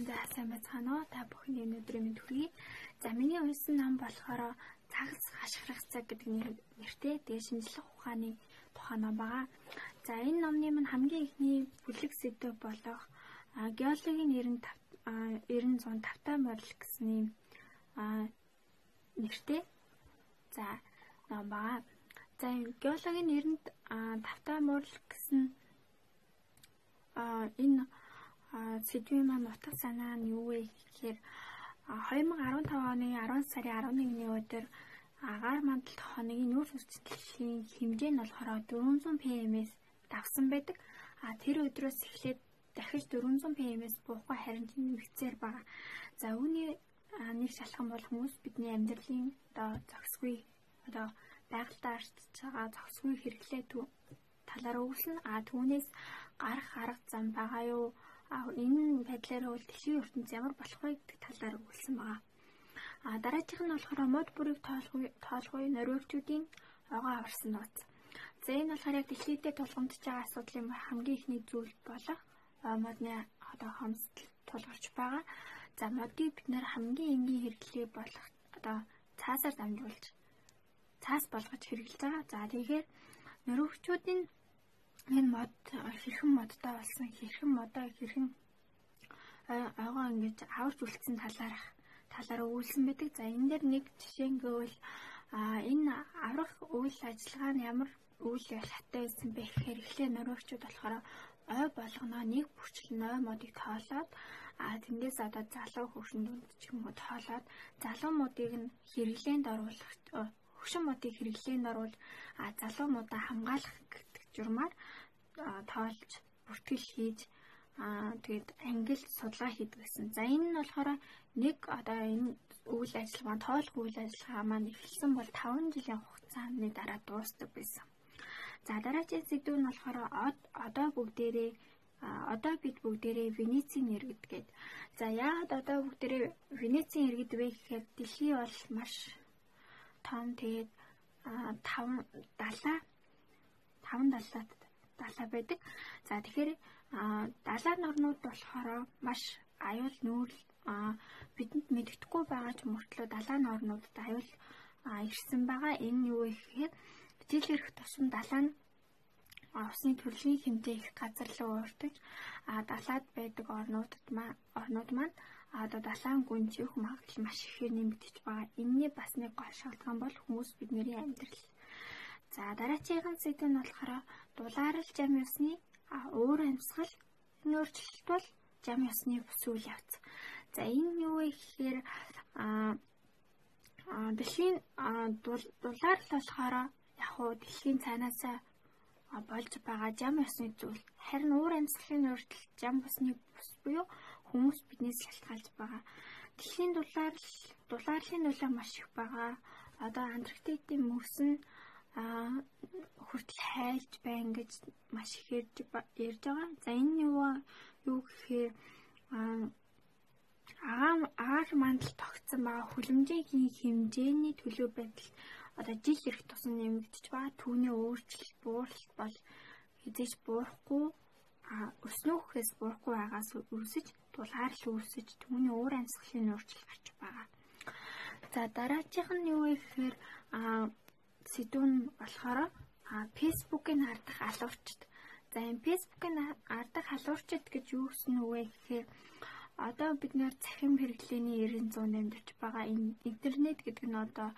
За сайн байцгаана уу? Та бүхний өнөөдрийн мэнд хүргэе. За миний уншсан ном болохоор цагс хашгирах цаг гэдэг нэртэй тэгээ шинжлэх ухааны тухай ном байгаа. За энэ номны маань хамгийн ихний бүлэг сэдв болох геологийн 90 905 тавтай морил гэсний нэртэй. За ном байгаа. За геологийн 90 тавтай морил гэсэн энэ сэдвийн маань утга санаа нь юу вэ гэхээр 2015 оны 10 сарын 11-ний өдөр агаар мандалт хоногийн нүүр хүчтэйлийн хэмжээ нь болохоор 400 пм-с давсан байдаг. А тэр өдрөөс эхлээд дахиж 400 пм-с буухгүй харин нэмэгцээр байгаа. За үүний нэг шалхан бол хүмүүс бидний амьдралын одоо зохисгүй одоо байгальтаа арчиж байгаа зохисгүй хэрэглээ талаар өгүүлнэ. А түүнээс гарах арга зам байгаа юу? Энэ байдлаар бол дэлхийн ертөнц ямар болох вэ гэдэг талаар өгүүлсэн байгаа. А дараагийнх нь болохоор мод бүрийг тоолгүй тоолгүй норвегчүүдийн огоо аварсан нууц. За энэ болохоор яг дэлхийдээ тулгамдж байгаа асуудлын хамгийн ихний зүйл болох модны одоо хомсдол тулгарч байгаа. За модыг бид нэр хамгийн энгийн хэрэглээ болох одоо цаасаар дамжуулж цаас болгож хэрэглэж байгаа. За тэгэхээр нөрөвчүүдийн энэ мод хэрхэн модтой болсон хэрхэн модоо хэрхэн ойгоо ингэж аварч үлдсэн талаарх талаар өгүүлсэн байдаг. За энэ дээр нэг жишээ гэвэл энэ аврах үйл ажиллагаа нь ямар үйл шаттай байсан бэ гэхээр эхлээ нөрөөгчүүд болохоор ой болгоноо нэг бүрчлэн ой модыг тоолоод а тэндээс одоо залуу хөвшин дүнд ч юм уу тоолоод залуу модыг нь хэрэглээнд оруулах хөвшин модыг хэрэглээнд оруул а залуу модаа хамгаалах журмаар тоолж бүртгэл хийж тэгээд ангилж судалгаа хийдэг гэсэн. За энэ нь болохоор нэг одоо энэ үйл ажиллагаа тоолох үйл ажиллагаа маань эхэлсэн бол 5 жилийн хугацааны дараа дуустдаг байсан. За дараагийн сэдв нь болохоор одоо бүгдээрээ одоо бид бүгдээрээ Венецийн иргэд гээд. За яагаад одоо бүгдээрээ Венецийн иргэд вэ гэхээр дэлхий бол маш том тэгээд 5 далаа 5 далаад далаа байдаг. За тэгэхээр далаа норнууд болохоор маш аюул нүүр бидэнд мэддэхгүй байгаа ч мөртлөө далаа норнуудад аюул ирсэн байгаа. Энэ юу вэ гэхээр жил ирэх тусам далаа нь усны төрлийн хэмжээ их газар руу уурдаж а далаад байдаг орнуудад маань орнууд маань одоо далайн гүнжих магадлал маш ихээр нэмэгдэж байгаа. Энийний бас нэг гол шалтгаан бол хүмүүс бидний амьдрал За дараагийн сэдв нь болохоор дулаарл жам ёсны өөр амьсгал энэ өөрчлөлт бол жам ёсны бус үйл явц. За энэ юу вэ гэхээр а дэлхийн дулаарл болохоор яг уу дэлхийн цаанаас болж байгаа жам ёсны зүйл. Харин өөр амьсгалын өөрчлөлт жам бусны бус буюу хүмүүс биднээс шалтгаалж байгаа. Дэлхийн дулаарл дулаарлын нөлөө маш их байгаа. Одоо Антарктикийн мөс нь а хүртэл хайлж байна гэж маш их ярьж ярьж байгаа. За энэ юу юу гэхээр агаан агаар мандал тогтсон байгаа хүлэмжийн хэмжээний төлөв байдал одоо жил ирэх тусам нэмэгдэж байгаа. Түүний өөрчлөлт бууралт бол хизээч буурахгүй а өснөөхөөс буурахгүй байгаас үрсэж тулаарл үрсэж түүний өөр амьсгалын өөрчлөлт гарч байгаа. За дараагийнх нь юу вэ гэхээр а сэдв нь болохоор Facebook-ийн ардах алуурчд. За энэ Facebook-ийн ардах алуурчд гэж юу гэсэн үг вэ гэхээр одоо бид нэр цахим хэрэглээний 900 амьдарч байгаа энэ интернет гэдэг нь одоо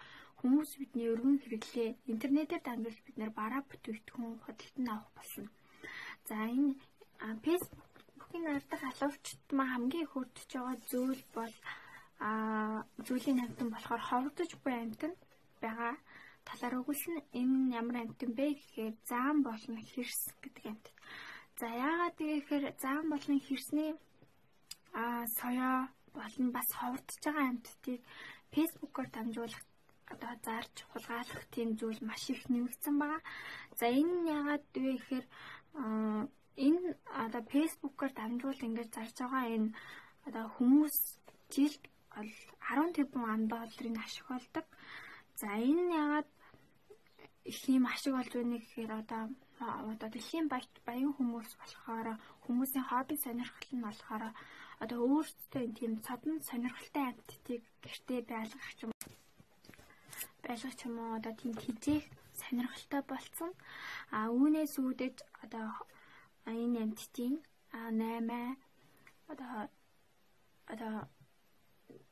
хүмүүс бидний өргөн хэрэглээ интернетээр дамжуулж бид нэр бараа бүтээгдэхүүн худалдан авах болно. За энэ Facebook-ийн ардах алуурчд маа хамгийн их хүрдэж байгаа зүйл бол а зүйлийн амтан болохоор ховдож буй амтан байгаа талаар өгүүлсэн энэ ямар амьтан бэ гэхээр заан болон хэрс гэдэг амьтан. За яагаад гэхээр заан болон хэрсний а соёо болон бас ховордож байгаа амьтдыг фэйсбүүкээр дамжуулах одоо зарж хулгайлах тийм зүйл маш их нэмэгдсэн байгаа. За энэ нь яагаад вэ гэхээр энэ одоо фэйсбүүкээр дамжуул ингэж зарж байгаа энэ одоо хүмүүс жилд 10 тэрбум ам долларын ашиг олдог. За энэ нь яагаад их юм ашиг болж байна гэхээр одоо одоо дэлхийн баян хүмүүс болохоор хүмүүсийн хобби сонирхол нь болохоор одоо өөрсдөө тийм цодон сонирхолтой амьтдыг гэртээ байлгах юм байлгах юм уу одоо тийм хизээх сонирхолтой болсон. А үүнээс үүдэж одоо энэ амьтдын 8 одоо одоо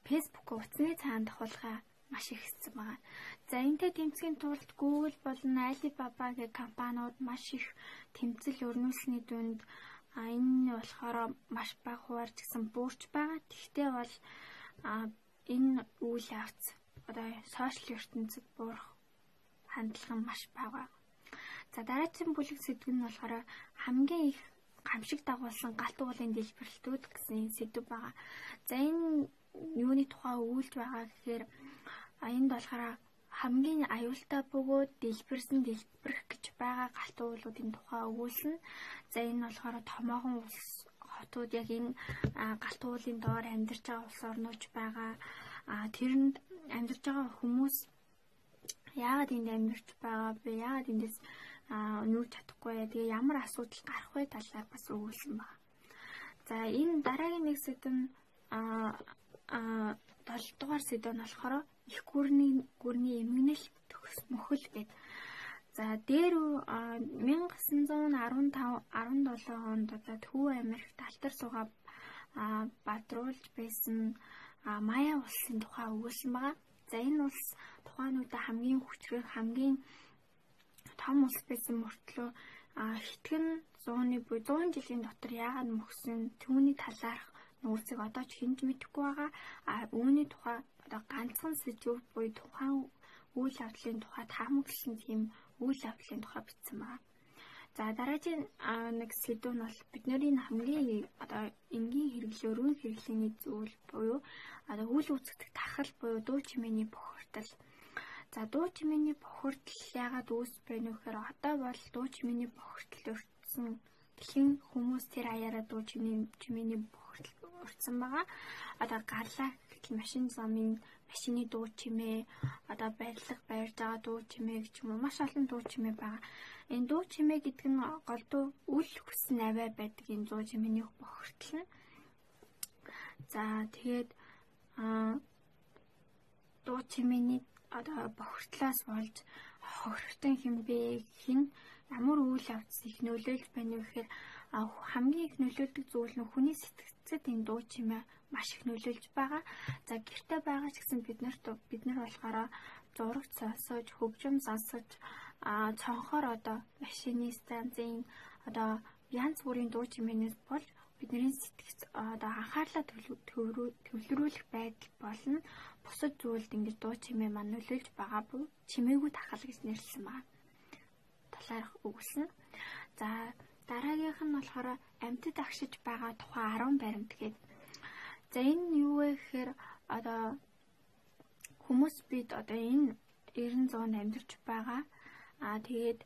Facebook утасны цаана давхуулгаа маш их хэссэн байгаа. За энтэй тэмцгийн тулд Google болон Alibaba гэх компаниуд маш их тэмцэл өрнүүлсний дүнд а энэ болохоор маш бага хуваарч гэсэн буурч байгаа. Тэгтээ бол энэ үйл явц одоо сошиал ертөнцид буурах хандлага нь маш бага. За дараагийн бүлэг сэдв нь болохоор хамгийн их гамшиг дагуулсан галт уулын дэлбэрэлтүүд гэсэн сэдв байгаа. За энэ юуны тухай үүлж байгаа гэхээр энд болохоор хамгийн аюултай бөгөөд дэлбэрсэн дэлбэрэх гэж байгаа галт уулуудын тухай өгүүлсэн. За энэ болохоор томоохон улс хотууд яг энэ галт уулын доор амьдарч байгаа улс орнууч байгаа. Тэрэнд амьдарч байгаа хүмүүс яагаад энд амьдарч байгаа бэ? Яагаад эндээс нүүж чадахгүй? Тэгээ ямар асуудал гарах вэ талаар бас өгүүлсэн байна. За энэ дараагийн нэг сэдв нь а 7 дугаар сэдв нь болохоор их гүрний гүрний эмгэнэл төгс мөхөл гэдэг. За дээр 1915 17 онд одоо Төв Америкт алтар сугаа бадруулж байсан Мая улсын тухай өгүүлсэн байгаа. За энэ улс тухайн үедээ хамгийн хүчрэг хамгийн том улс байсан мөртлөө хитгэн 100-ны буй 100 жилийн дотор яагаад мөхсөн түүний талаарх нүүрсийг одоо ч хинж мэдэхгүй байгаа. А үүний тухай одоо ганцхан сэдв буй тухайн үйл явдлын тухай таамагласан тийм үйл явдлын тухай бичсэн байна. За дараагийн нэг сэдв нь бол бидний хамгийн одоо энгийн хэрэглээ өргөн хэрэглээний зүйл буюу одоо үйл үүсгэх тархал буюу дуу чимээний бохирдол. За дуу чимээний бохирдол яагаад үүс бэ нөхөр одоо бол дуу чимээний бохирдол өртсөн дэлхийн хүмүүс тэр аяараа дуу чимээний бохирдол өртсөн байгаа. Одоо гарлаа гэхэл машин замын машины дуу чимээ одоо барилга барьж байгаа дуу чимээ гэж юм уу маш олон дуу чимээ байгаа. Энэ дуу чимээ гэдэг нь голдуу үл хүссэн аваа байдаг энэ дуу чимээний бохирдол нь. За тэгээд аа дуу чимээний одоо бохирдлоос болж хохиртон хэмбэ хин ямар үйл явц их нөлөөлж байна вэ гэхээр хамгийн их нөлөөлдөг зүйл нь хүний сэтгцэд энэ дуу чимээ маш их нөлөөлж байгаа. За гэрте байгаа ч гэсэн бид нарт бид нар болохоор зурагт сонсож, хөгжим сонсож, а цонхоор одоо машины станцын одоо янз бүрийн дуу чимээнээс болж бидний сэтгэц одоо анхаарлаа төвлөрүүлэх байдал болно. Бусад зүйлд ингэж дуу чимээ маань нөлөөлж байгаа буй чимээгүй тахал гэж нэрлсэн байна. Талаарх өгсөн. За дараагийнх нь болохоор амьтад агшиж байгаа тухай 10 баримт гэдэг За энэ юу вэ гэхээр одоо хүмүүс бид одоо энэ 90 100 амьдарч байгаа. Аа тэгээд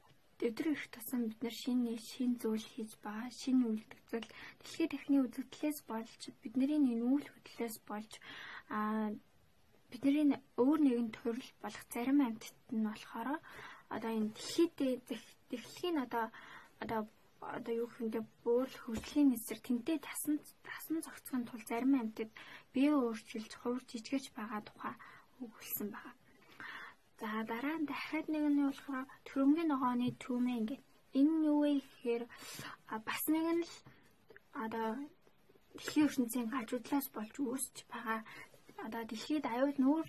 өдөр их тусам бид нар шинэ шин зүйл хийж байгаа. Шинэ үйлдэл дэлхийн техникийн үзэгдлээс болж бидний энэ үйл хөдлөлөөс болж аа бидний өөр нэгэн төрөл болох зарим амьтад нь болохоор одоо энэ дэлхийд дэлхийн одоо одоо одоо юу гэхэнтэй бүр хөгжлийн эсрэг тэнтэй тасан тасан зохицохын тулд зарим амьтад бие өөрчилж хувирж ижгэж байгаа тухай өгүүлсэн байна. За дараа нь дахиад нэг нь болохоор төрөмгийн ногооны түүмээ ингээд энэ юу вэ гэхээр бас нэг нь л одоо дэлхийн ертөнцийн гажуудлаас болж үүсч байгаа одоо дэлхийд аюул нүүр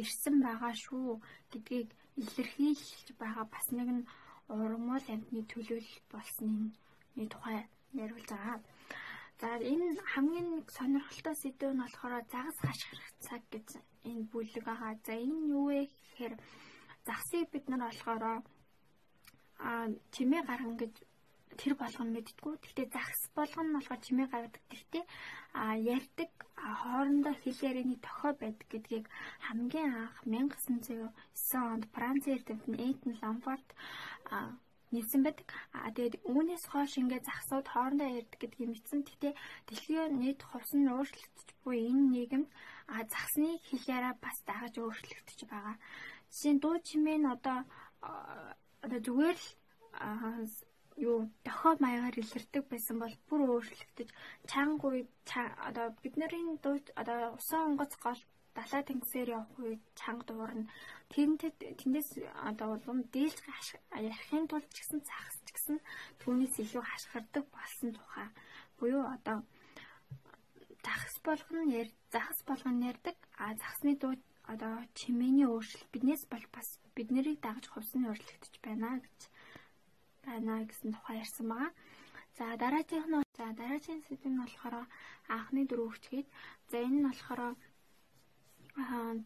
ирсэн байгаа шүү гэдгийг илэрхийлж байгаа бас нэг нь урмал амьтны төлөөлөл болсны тухай яриулж байгаа. За энэ хамгийн сонирхолтой сэдв нь болохоор загас хашгирах цаг гэж энэ бүлэг байгаа. За энэ юу вэ гэхээр загсыг бид нар болохоор а чимээ гаргана гэж тэр болгоно мэдтгүү. Гэхдээ загс болгоно нь болохоор чимээ гаргадаг. Гэхдээ а ярьдаг хоорондоо хэл ярианы тохио байдаг гэдгийг хамгийн анх 1909 онд Франц эрдэмтэн Эйтен Ламфорд нийлсэн байдаг. А тэгээд үүнээс хойш ингээд захсууд хоорондоо ярьдаг гэдгийг мэдсэн. Гэтэ дэлхийн нийт хувьсан өөрчлөгдөж буй энэ нийгэм а захсны хэл яриа бас дагаж өөрчлөгдөж байгаа. Жишээ нь дуу чимээ нь одоо одоо зүгээр л юу дохоо маягаар илэрдэг байсан бол бүр өөрчлөгдөж чангуй одоо бидний дууд одоо усан онгоц гол далай тэнгисээр явах үед чанга дуурна. Тэрнтэд тэндээс одоо улам дээлж ярахын тулд ч гэсэн цагс ч гэсэн түүнээс илүү хашгирдаг болсон тухай. Буюу одоо захас болгон яар захас болгон ярьдаг. А захасны дуу одоо чимээний өөрчлөлт биднээс бол бас бид нарыг дагаж хувьсны өөрчлөгдөж байна гэж байна гэсэн тухай ярьсан байгаа. За дараагийнх нь за дараагийн сэдв нь болохоор анхны дөрөв хүчгээд за энэ нь болохоор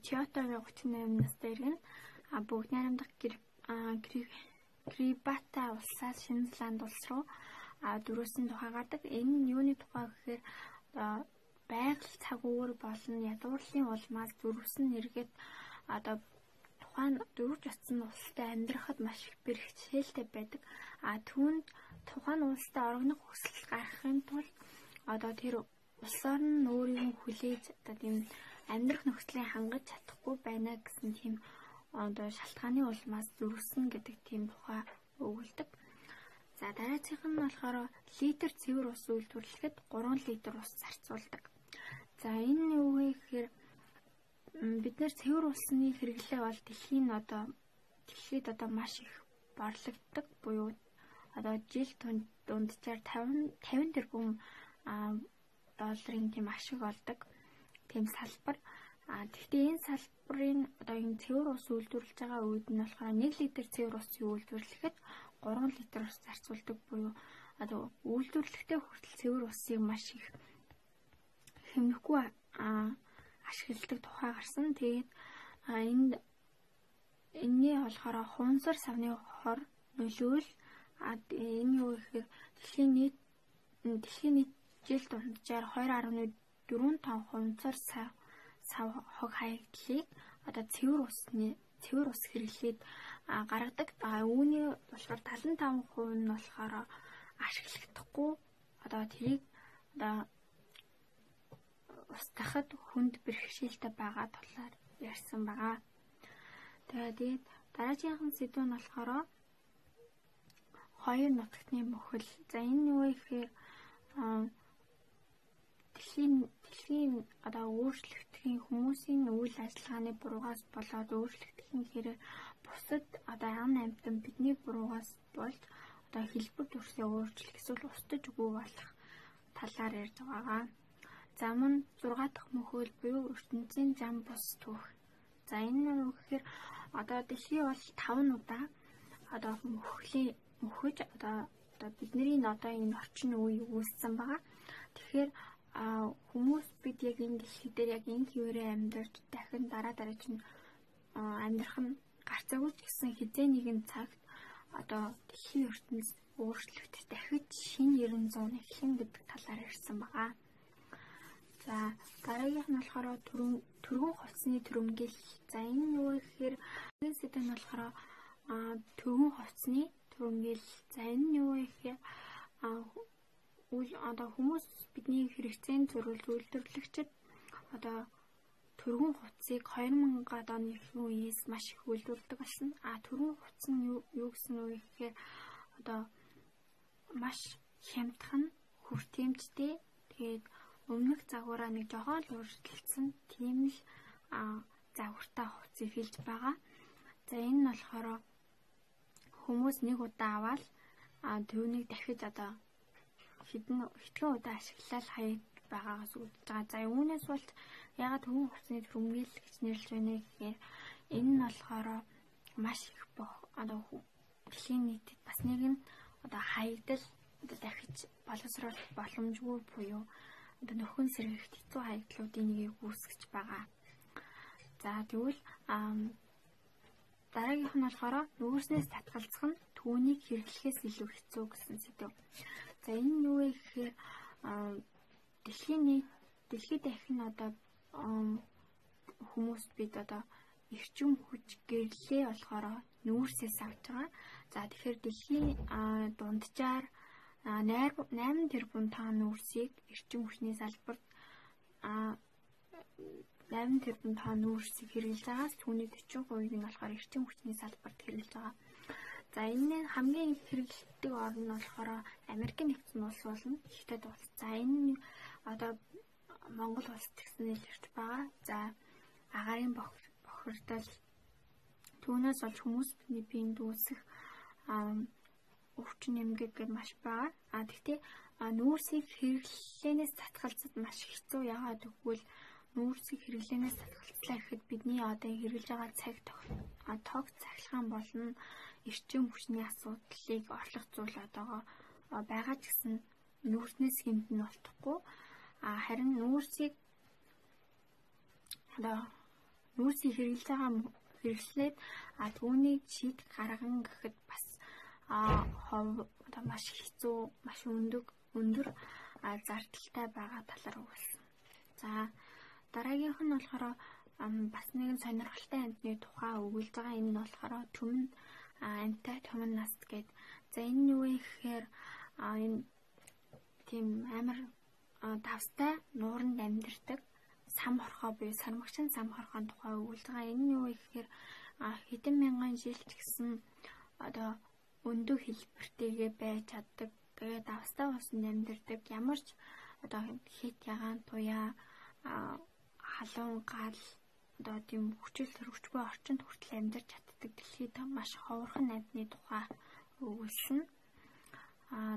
Киотогийн 38 настай иргэн бүгд найрамдах Крибата улсаас Шинэ Зеланд улс руу дөрөөсөн тухай гардаг. Энэ нь юуны тухай гэхээр байгаль цаг өөр болон ядуурлын улмаас дөрвсөн нэргээд одоо тухайн дөрвж утсан улстай амьдрахад маш их бэрхшээлтэй байдаг. А түүнд тухайн улстай орогнох хүсэл гаргахын тулд одоо тэр улсаар нь өөрийн хүлээж одоо тийм амьдрах нөхцөлийг хангаж чадахгүй байна гэсэн тийм одоо шалтгааны улмаас зөрвсөн гэдэг тийм тухай өгүүлдэг. За дараагийнх нь болохоор литр цэвэр ус үйлдвэрлэхэд 3 литр ус зарцуулдаг. За энэ юу вэ гэхээр бид нэр цэвэр усны хэрэглээ бол дэлхийн одоо дэлхийд одоо маш их борлогддог буюу одоо жил дунджаар 50 50 тэрбум долларын тийм ашиг олдог тийм салбар. А тэгвэл энэ салбарын одоо энэ цэвэр ус үйлдвэрлэж байгаа үед нь болохоор 1 литр цэвэр ус үйлдвэрлэхэд 3 литр ус зарцуулдаг буюу одоо үйлдвэрлэхдээ хүртэл цэвэр усыг маш их хэмнэхгүй ашигладаг тухай гарсан. Тэгээд энд энэний болохоор хунсар савны хор нөлөөл энэ юу гэхээр дэлхийн нийт дэлхийн нийт жил дунджаар 2.1 4-5 хувцар сав хог хаягдлыг одоо цэвэр усны цэвэр ус хэрэглээд гаргадаг. А үүний болохоор 75% нь болохоор ашиглагдахгүй одоо тэрийг одоо устгахад хүнд бэрхшээлтэй байгаа талаар ярьсан байгаа. Тэгээд дараагийн сэдв нь болохоор хоёр нутагтны мөхөл. За энэ юу гэхээр дэлхийн дэлхийн одоо өөрчлөгдөхийн хүмүүсийн үйл ажиллагааны буруугаас болоод өөрчлөгдөхийн хэрэг бусад одоо ам амьтан бидний буруугаас болж одоо хэлбэр төрсөө өөрчлөх эсвэл устж өгөө болох талаар ярьж байгаа. За мөн 6 дахь мөхөл буюу ертөнцийн зам бус түүх. За энэ нь юу гэхээр одоо дэлхий бол 5 удаа одоо мөхлийн мөхөж одоо одоо бидний одоо энэ орчин үе үүссэн байгаа. Тэгэхээр хүмүүс бид яг энэ дэлхий дээр яг энэ хിവэрээ амьдарч дахин дараа дараа чинь амьдрах нь гарцаагүй ч гэсэн хизээ нэгэн цагт одоо дэлхийн ертөнц өөрчлөгдөх дахиж шинэ 900 эхлэн гэдэг талаар ярьсан байгаа. За дараагийнх нь болохоор түргэн хувцсны төрөмгөл. За энэ нь юу гэхээр энэ сэдв нь болохоор түргэн хувцсны төрөмгөл. За энэ нь юу гэхээр үйл одоо хүмүүс бидний хэрэгцээнд зориулж үйлдвэрлэгчид одоо төргөн хувцсыг 2000-аад оны үеэс маш их үйлдвэрлэдэг болсон. А төргөн хувцс нь юу гэсэн үг гэхээр одоо маш хямдхан хүртээмжтэй тэгээд өмнөх загвараа нэг жоохон л өөрчлөлтсөн тийм л загвартай хувцсыг хэлж байгаа. За энэ нь болохоор хүмүүс нэг удаа аваад түүнийг дахиж одоо хідэн хитгэн удаа ашиглал хаяг байгаагаас үүдэж байгаа. За үүнээс бол ягаад хүн хувцсны төрөмгөл гэж нэрлэж байна гэхээр энэ нь болохоор маш их бох одоо дэлхийн нийтэд бас нэгэн одоо хаягдал одоо дахиж боловсруулах боломжгүй буюу одоо нөхөн сэргийгт хэцүү хаягдлуудын нэгийг үүсгэж байгаа. За тэгвэл дараагийнх нь болохоор нүүрснээс татгалзах нь түүнийг хэрэглэхээс илүү хэцүү гэсэн сэдв. За энэ нь юу вэ гэхээр дэлхийн нийт дэлхийд дахин одоо хүмүүс бид одоо эрчим хүч гэрлээ болохоор нүүрсээс авч байгаа. За тэгэхээр дэлхийн дунджаар 8 тэрбум тонн нүүрсийг эрчим хүчний салбарт 8 тэрбум тонн нүүрсийг хэрэглэж байгаас түүний 40% нь болохоор эрчим хүчний салбарт хэрэглэж байгаа. За энэ нь хамгийн хэрэглэдэг орн нь болохоор Америк нэгдсэн улс болно. Хятад улс. За энэ одоо Монгол улс гэсэн нэлэрч байгаа. За агарын бохирдол түүнээс олж хүмүүс бидний биед үүсэх өвчин эмгэг гэж маш бага. А тэгтээ нүүрсийг хэрэглэнээс татгалзаад маш хэцүү яагаад гэвэл нүүрсийг хэрэглэнээс татгалзлаа гэхэд бидний одоо хэрэглэж байгаа цаг тог цахилгаан болно эрчим хүчний асуудлыг орлох зүйл одоогоо байгаа ч гэсэн нүүрснээс хэмтэн болтохгүй а харин нүүрсийг одоо нүүрсийг хэрэглэж байгаа хэрэглээд а түүнийг шийд гарган гэхэд бас а хов одоо маш хэцүү маш өндөг өндөр зардалтай байгаа талаар өгүүлсэн. За дараагийнх нь болохоор бас нэгэн сонирхолтой амьтны тухай өгүүлж байгаа энэ нь болохоор түмэн амьтай түмэн наст гэд. За энэ нь юу вэ гэхээр энэ тийм амар давстай нууранд амьдэрдэг сам хорхоо буюу сармагчин сам хорхоон тухай өгүүлж байгаа. Энэ нь юу вэ гэхээр хэдэн мянган жил ч гэсэн одоо өндөг хэлбэртэйгээ байж чаддаг. Тэгээд давстай усанд амьдэрдэг. Ямар ч одоо хит ягаан туяа халуун гал одоо тийм хүчил төрөвчгүй орчинд хүртэл амьдарч чаддаг дэлхийд маш ховорхон амьтны тухай өгүүлсэн. Аа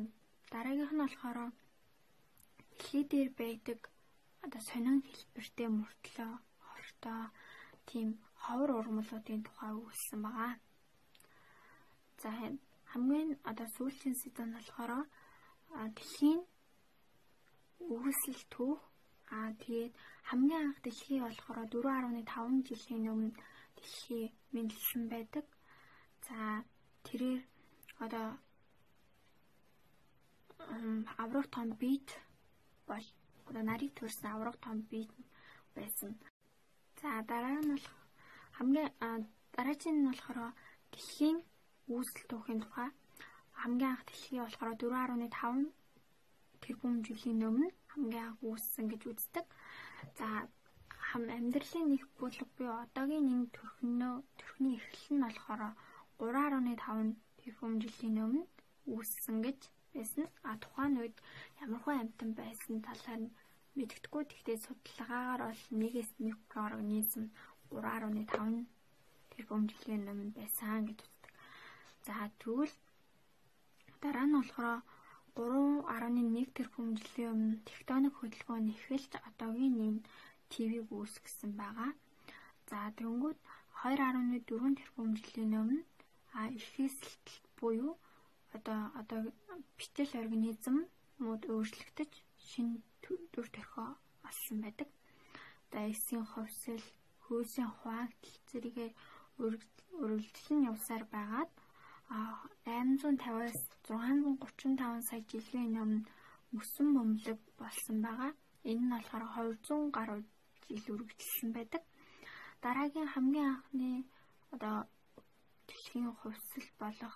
дараагийнх нь болохоор дэлхий дээр байдаг одоо сонин хэлбэртэй мөртлөө хортой тийм ховор ургамлуудын тухай өгүүлсэн байгаа. За хамгийн одоо сүүлийн сэдв нь болохоор дэлхийн үгсэл төв аа тэгээд хамгийн анх дэлхий болохоор 4.5 жилийн өмнө дэлхий мэдлсэн байдаг. За тэрээр одоо аврах том бит бол одоо нарыг төрсэн аврах том бит байсан. За дараа нь бол хамгийн дараагийн нь болохоор дэлхийн үүсэл түүхийн тухай хамгийн анх дэлхий болохоор 4.5 тэрбум жилийн өмнө хамгийн анх үүссэн гэж үздэг. За амьдралын нэг бүлэг буюу одоогийн нэг төрхнөө төрхний эхлэл нь болохоор 3.5 тэрбум жилийн өмнө үүссэн гэж байсан. А тухайн үед ямархуу амьтан байсан талаар нь мэддэхгүй. Тэгтээ судалгаагаар бол нэгээс нэг организм 3.5 тэрбум жилийн өмнө байсан гэж. За тэгвэл дараа нь болохоор 3.1 тэрбум жилийн өмнө тектоник хөдөлгөөн эхэлж одоогийн энэ ТV-г үүсгэсэн байгаа. За тэнгүүд 2.4 тэрбум жилийн өмнө а ихээсэлт буюу одоо одоо битэл организм мод өөрчлөгдөж шинэ төр төрхөө олсон байдаг. За эсийн ховсол, хөөсийн хуваагдал зэрэгээр үргэлжлэн явсаар байгаад 850-аас 635 сая жилийн өмнө мөсөн бөмбөлөг болсон байгаа. Энэ нь болохоор 200 гаруй жил үргэлжилсэн байдаг. Дараагийн хамгийн анхны одоо дэлхийн хувьсэл болох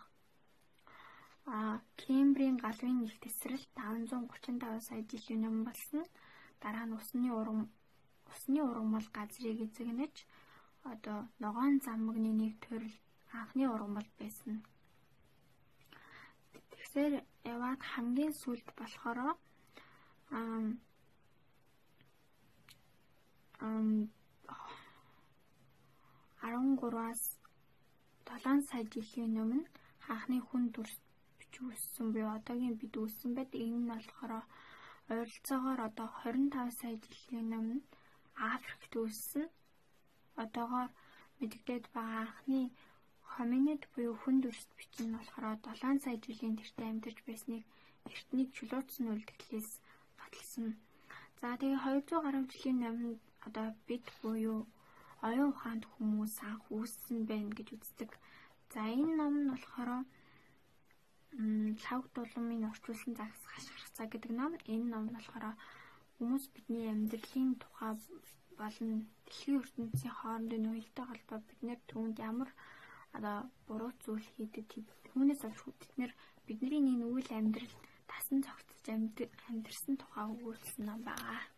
а Кембрийн галвын их тесрэл 535 сая жилийн өмнө болсон. Дараа нь усны урам усны ургамал газрыг эзэгнэж одоо ногоон заммагны нэг төрөл анхны ургамал байсан Тэгэхээр яваад хамгийн сүүлд болохоор ам ам 13-аас 7 сая жилийн өмнө хаахны хүн төрс бичүүлсэн буюу одоогийн бид үүссэн байдаг. Энэ нь болохоор ойролцоогоор одоо 25 сая жилийн өмнө Африкт үүссэн. Одоогоор мэдэгдээд байгаа анхны Хоминид буюу хүн дүрст бичин нь болохоор 7 сая жилийн тэртээ амьдарч байсныг эртнийг чулуутсан үлдэгдлээс баталсан. За тэгээ 200 гаруй жилийн өмнө одоо бид буюу оюун ухаанд хүмүүс анх үүссэн байна гэж үздэг. За энэ ном нь болохоор лавг дулмын орчуулсан загас хашгирцаа гэдэг ном. Энэ ном нь болохоор хүмүүс бидний амьдралын тухай болон дэлхийн ертөнцийн хоорондын уялдаа холбоо бид нэр түүнд ямар одоо буруу зүйл хийдэг түүнээс олж нэр бидний нэг үйл амьдрал тасан цогцож амьдэрсэн тухай өгүүлсэн юм байгаа.